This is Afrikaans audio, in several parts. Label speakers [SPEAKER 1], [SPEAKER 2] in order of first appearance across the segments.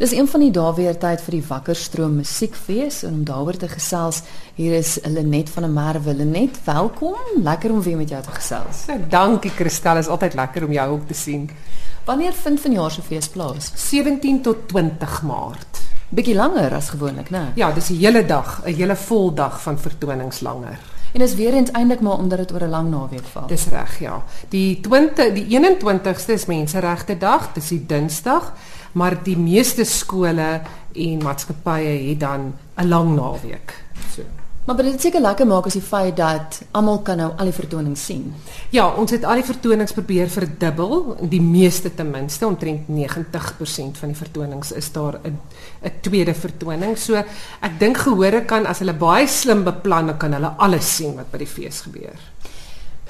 [SPEAKER 1] Dis een van die dae weer tyd vir die Wakkerstroom Musiekfees en om daaroor te gesels, hier is Lenet van der Merwe. Lenet, welkom. Lekker om weer met jou te gesels.
[SPEAKER 2] Ja, dankie Christel, is altyd lekker om jou ook te sien.
[SPEAKER 1] Wanneer vind vanjaar se fees plaas?
[SPEAKER 2] 17 tot 20 Maart.
[SPEAKER 1] Bietjie langer as gewoonlik, né?
[SPEAKER 2] Ja, dis 'n hele dag, 'n hele vol dag van vertonings langer.
[SPEAKER 1] En is weer eens eintlik maar omdat dit oor 'n lang naweek val.
[SPEAKER 2] Dis reg, ja. Die 20 die 21ste is Menseregte Dag, dis die Dinsdag maar die meeste skole en maatskappye het dan 'n lang naweek. So.
[SPEAKER 1] Maar dit is seker lekker maak as die feit dat almal kan nou al die vertonings sien.
[SPEAKER 2] Ja, ons het al die vertonings probeer verdubbel, die meeste ten minste, omtrent 90% van die vertonings is daar 'n 'n tweede vertoning. So ek dink gehore kan as hulle baie slim beplan, kan hulle alles sien wat by die fees gebeur.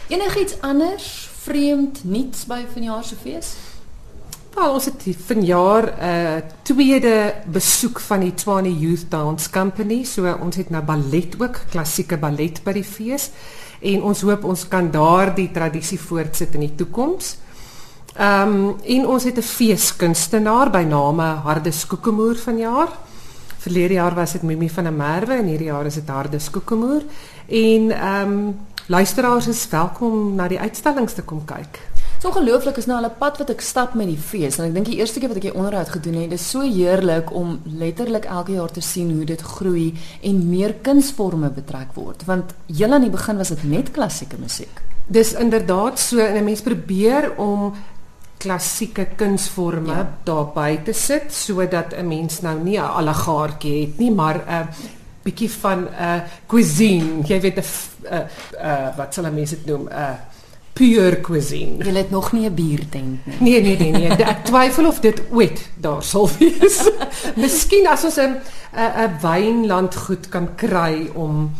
[SPEAKER 1] Enigiets anders vreemd niets by vanjaar se fees?
[SPEAKER 2] Wel, ons het vanjaar 'n uh, tweede besoek van die Tshwane Youth Dance Company. So ons het nou ballet ook, klassieke ballet by die fees en ons hoop ons kan daardie tradisie voortsit in die toekoms. Ehm um, en ons het 'n feeskunstenaar by name Hardes Kokemoer vanjaar. Verlede jaar was dit Mimi van der Merwe en hierdie jaar is dit Hardes Kokemoer. En ehm um, luisteraars is welkom na die uitstallings te kom kyk.
[SPEAKER 1] So ongelooflik is nou al 'n pad wat ek stap met die fees en ek dink die eerste keer wat ek hier onderhoud gedoen het, dis so heerlik om letterlik elke jaar te sien hoe dit groei en meer kunsvorme betrek word want heel aan die begin was dit net klassieke musiek.
[SPEAKER 2] Dis inderdaad so en 'n mens probeer om klassieke kunsvorme ja. daarby te sit sodat 'n mens nou nie 'n allegaartjie het nie, maar 'n uh, bietjie van 'n uh, cuisine, jy weet 'n uh, uh, wat sal 'n mens dit noem? 'n uh, pure cuisine.
[SPEAKER 1] Jy het nog nie 'n biertent nie.
[SPEAKER 2] Nee, nee, nee, nee. Ek twyfel of dit ooit daar sal wees. Miskien as ons 'n 'n wynland goed kan kry om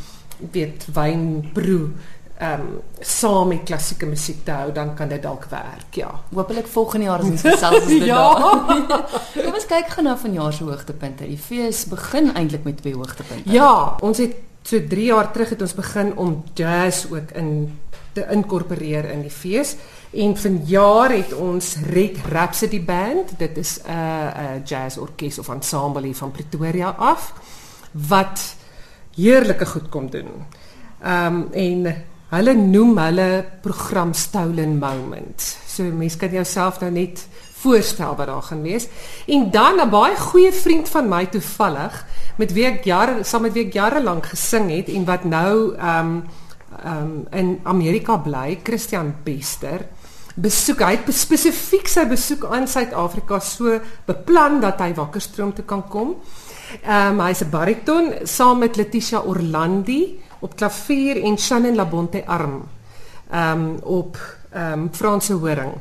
[SPEAKER 2] weet wynbroe ehm um, saam met klassieke musiek te hou, dan kan dit dalk werk, ja.
[SPEAKER 1] Hoopelik volgende jaar as ons gesels is dit ja. daar. Kom ons kyk gou na vanjaar se hoogtepunte. Die fees begin eintlik met twee hoogtepunte.
[SPEAKER 2] Ja, ons het so 3 jaar terug het ons begin om jazz ook in te inkorporeer in die fees. En vanjaar het ons Red Rhapsody Band, dit is 'n uh, 'n jazz orkes of ensemble hier van Pretoria af wat heerlike goed kom doen. Ehm um, en hulle noem hulle program Stolen Moments. So mense kan jouself nou net voorstel wat daar gaan wees. En dan 'n baie goeie vriend van my toevallig met wie ek jare saam met wie ek jare lank gesing het en wat nou ehm um, um, in Amerika bly, Christian Bester, besoek hy spesifiek sy besoek aan Suid-Afrika so beplan dat hy Wakkerstroom toe kan kom. Ehm um, hy's 'n bariton saam met Letitia Orlandi op klavier en Shannon Labonte arm. Ehm um, op ehm um, Franse horing.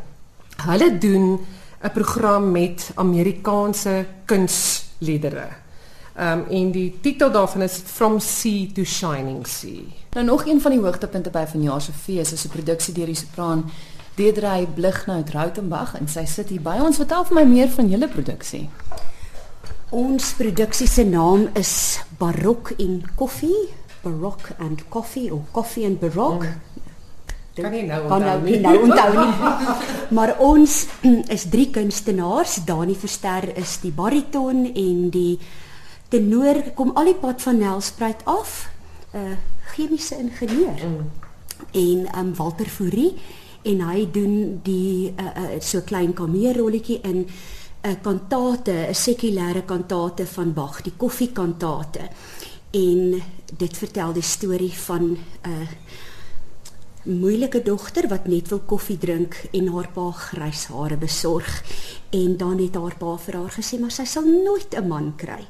[SPEAKER 2] Hulle doen 'n program met Amerikaanse kunsliedere. Ehm um, en die titel daarvan is From Sea to Shining Sea.
[SPEAKER 1] Nou nog een van die hoogtepunte by vanjaar se fees is 'n produksie deur die sopran Deedrey Blignout Rautenbach en sy sit hier by ons. Vertel vir my meer van julle produksie.
[SPEAKER 3] Ons produksie se naam is Barok en Koffie, Barok and Coffee of Coffee and Barok. Mm.
[SPEAKER 2] Kan nie nou onthou
[SPEAKER 3] nou nie. Nou onthou nie. maar ons is drie kunstenaars. Dani Verster is die bariton en die tenor kom al die pad van Nelspruit af. 'n uh, chemiese ingenieur. Mm. En um Walter Fourie en hy doen die uh, uh, so klein kameerrolletjie in 'n uh, kantate, 'n sekulêre kantate van Bach, die koffiekantate. En dit vertel die storie van 'n uh, moeilike dogter wat net wil koffie drink en haar pa grys hare besorg. En dan het haar pa vir haar gesê maar sy sal nooit 'n man kry.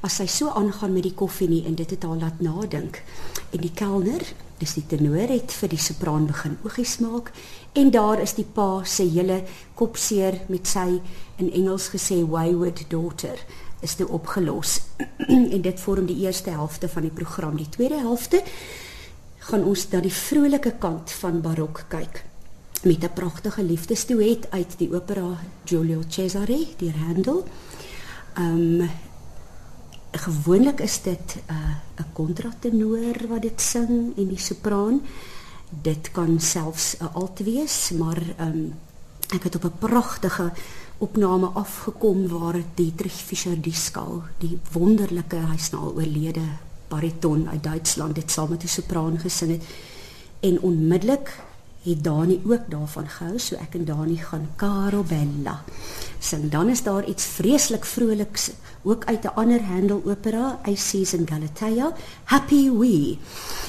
[SPEAKER 3] As sy so aangaan met die koffie nie en dit het haar laat nadink. En die kelner, dis die tenor het vir die sopraan begin oogies maak. En daar is die pa se hele kopseer met sy in Engels gesê wayward daughter is toe opgelos. en dit vorm die eerste helfte van die program. Die tweede helfte gaan ons na die vrolike kant van barok kyk met 'n pragtige liefdesduet uit die opera Giulio Cesare, die Handel. Ehm um, gewoonlik is dit 'n uh, 'n kontratenor wat dit sing en die sopraan. Dit kan selfs 'n alt wees, maar um, ek het op 'n pragtige opname afgekom waar Dietrich Fischer die skaal, die wonderlike hy's nou oorlede bariton uit Duitsland dit saam met 'n sopraan gesing het. En onmiddellik het Dani ook daarvan gehou. So ek en Dani gaan Caro Bella sing dan is daar iets vreeslik vroliks ook uit 'n ander Handel opera Aces in Galatea Happy We.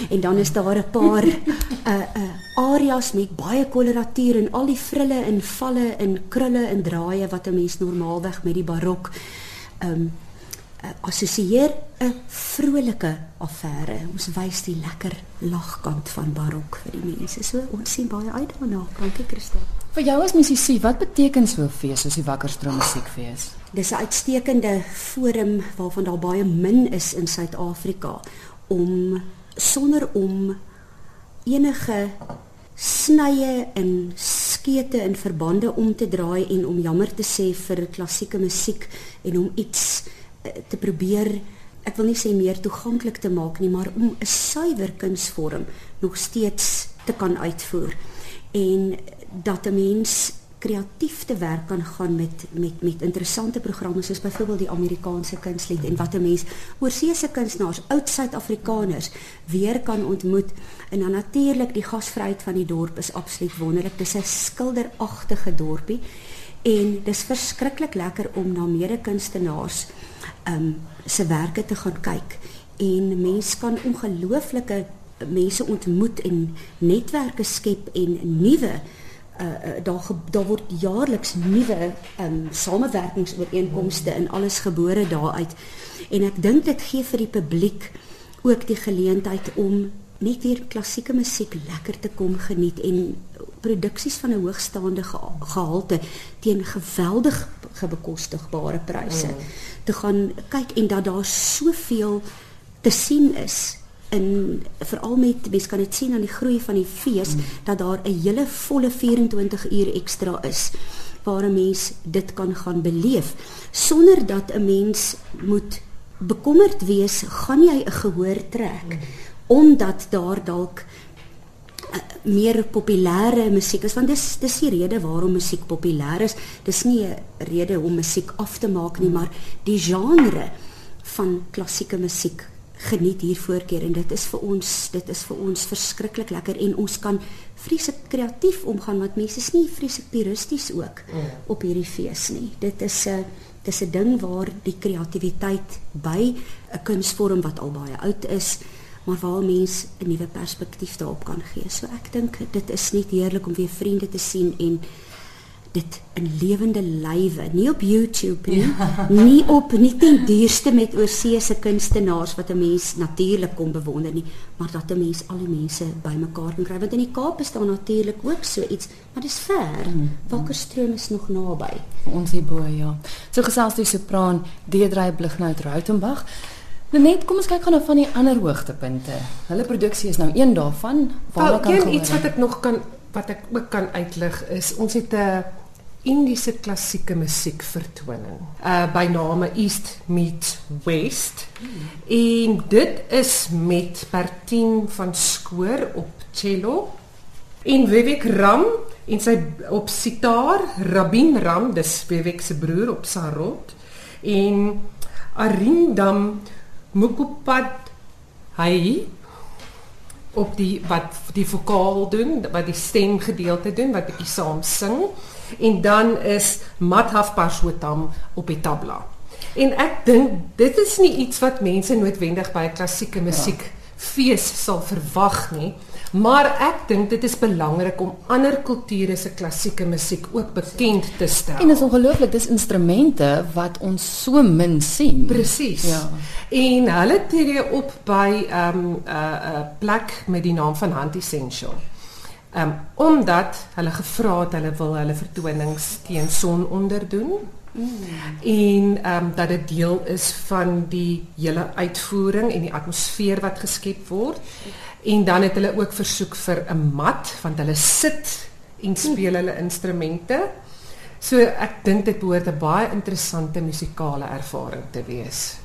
[SPEAKER 3] En dan is daar 'n paar uh uh arias met baie koloratuur en al die frille en valle en krulle en draaie wat 'n mens normaalweg met die barok um uh, assosieer 'n vrolike affære. Ons wys die lekker lagkant van barok vir die mense. So ons sien baie uit daarna. Dankie Christel.
[SPEAKER 1] Vir jou as musisi, wat beteken so 'n fees soos die Wakkerstroom Musiekfees?
[SPEAKER 3] Dis 'n uitstekende forum waarvan daar baie min is in Suid-Afrika om sonder om enige snye en skete in verbande om te draai en om jammer te sê vir klassieke musiek en om iets te probeer ek wil nie sê meer toeganklik te maak nie, maar om 'n suiwer kunsvorm nog steeds te kan uitvoer. En dat 'n mens kreatief te werk kan gaan met met met interessante programme soos byvoorbeeld die Amerikaanse kunslied en wat 'n mens oorseese kunstenaars, oud Suid-Afrikaners weer kan ontmoet. En dan natuurlik die gasvryheid van die dorp is absoluut wonderlik. Dis 'n skilderagtige dorpie. En dis verskriklik lekker om na mede-kunstenaars um, se te gaan kyk. En mense kan ongelooflike mense ontmoet en netwerke skep en nuwe uh, uh, daar daar word jaarliks nuwe um, samewerkingsooreenkomste en alles gebore daaruit. En ek dink dit gee vir die publiek ook die geleentheid om net weer klassieke musiek lekker te kom geniet en produksies van 'n hoogstaande gehalte teen geweldig bekostigbare pryse mm. te gaan kyk en dat daar soveel te sien is in veral met mens kan dit sien aan die groei van die fees mm. dat daar 'n hele volle 24 uur ekstra is waar 'n mens dit kan gaan beleef sonder dat 'n mens moet bekommerd wees gaan jy 'n gehoor trek mm. omdat daar dalk meer populêre musiek is want dis dis die rede waarom musiek populêr is. Dis nie 'n rede om musiek af te maak nie, maar die genre van klassieke musiek geniet hier voorkeur en dit is vir ons dit is vir ons verskriklik lekker en ons kan vreeslik kreatief omgaan want mense is nie vreeslik puristies ook mm. op hierdie fees nie. Dit is 'n dis 'n ding waar die kreatiwiteit by 'n kunsvorm wat al baie oud is maar waar mens 'n nuwe perspektief daarop kan gee. So ek dink dit is net heerlik om weer vriende te sien en dit in lewende lywe, nie op YouTube nie, ja. nie op nie ten duurste met oorseese kunstenaars wat 'n mens natuurlik kom bewonder nie, maar dat 'n mens al die mense bymekaar kan kry want in die Kaap is daar natuurlik ook so iets, maar dis ver. Mm. Wakkerstroom is nog naby.
[SPEAKER 1] Ons hier bo, ja. So gesels die sopran Deedrey Blighnout Rautenbach. Net kom ons kyk gou na van die ander hoogtepunte. Hulle produksie is nou een daarvan.
[SPEAKER 2] Waar oh, kan ek iets wat ek nog kan wat ek ook kan uitlig is ons het 'n Indiese klassieke musiek vertoning. Uh by name East Meets West. Hmm. En dit is met Bertien van Skoor op cello en Vivek Ram en sy op sitaar, Rabin Ram, dis Vivek se broer op sarod en Arindam Mukupad hy op die wat die vokaal doen, wat die stemgedeelte doen, wat bietjie saam sing en dan is Madhav Pashwatam op die tabla. En ek dink dit is nie iets wat mense noodwendig by klassieke musiek ja. Fees sal verwag nie. Maar ek dink dit is belangrik om ander kulture se klassieke musiek ook bekend te stel.
[SPEAKER 1] En dit is ongelooflik, dis instrumente wat ons so min sien.
[SPEAKER 2] Presies. Ja. En hulle tree op by 'n um, 'n uh, uh, plek met die naam van Hunt Essential. Um omdat hulle gevra het hulle wil hulle vertonings teen son onder doen. Mm. En ehm um, dat dit deel is van die hele uitvoering en die atmosfeer wat geskep word. En dan het hulle ook versoek vir 'n mat want hulle sit en speel hulle instrumente. So ek dink dit behoort 'n baie interessante musikale ervaring te wees.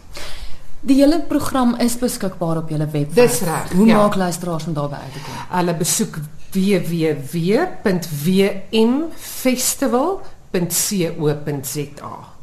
[SPEAKER 1] Die hele program is beskikbaar op julle webwerf.
[SPEAKER 2] Dis reg.
[SPEAKER 1] Hoe ja. maak luisteraars om daarby uit te kom?
[SPEAKER 2] Hulle besoek www.wmfestival www.co.za.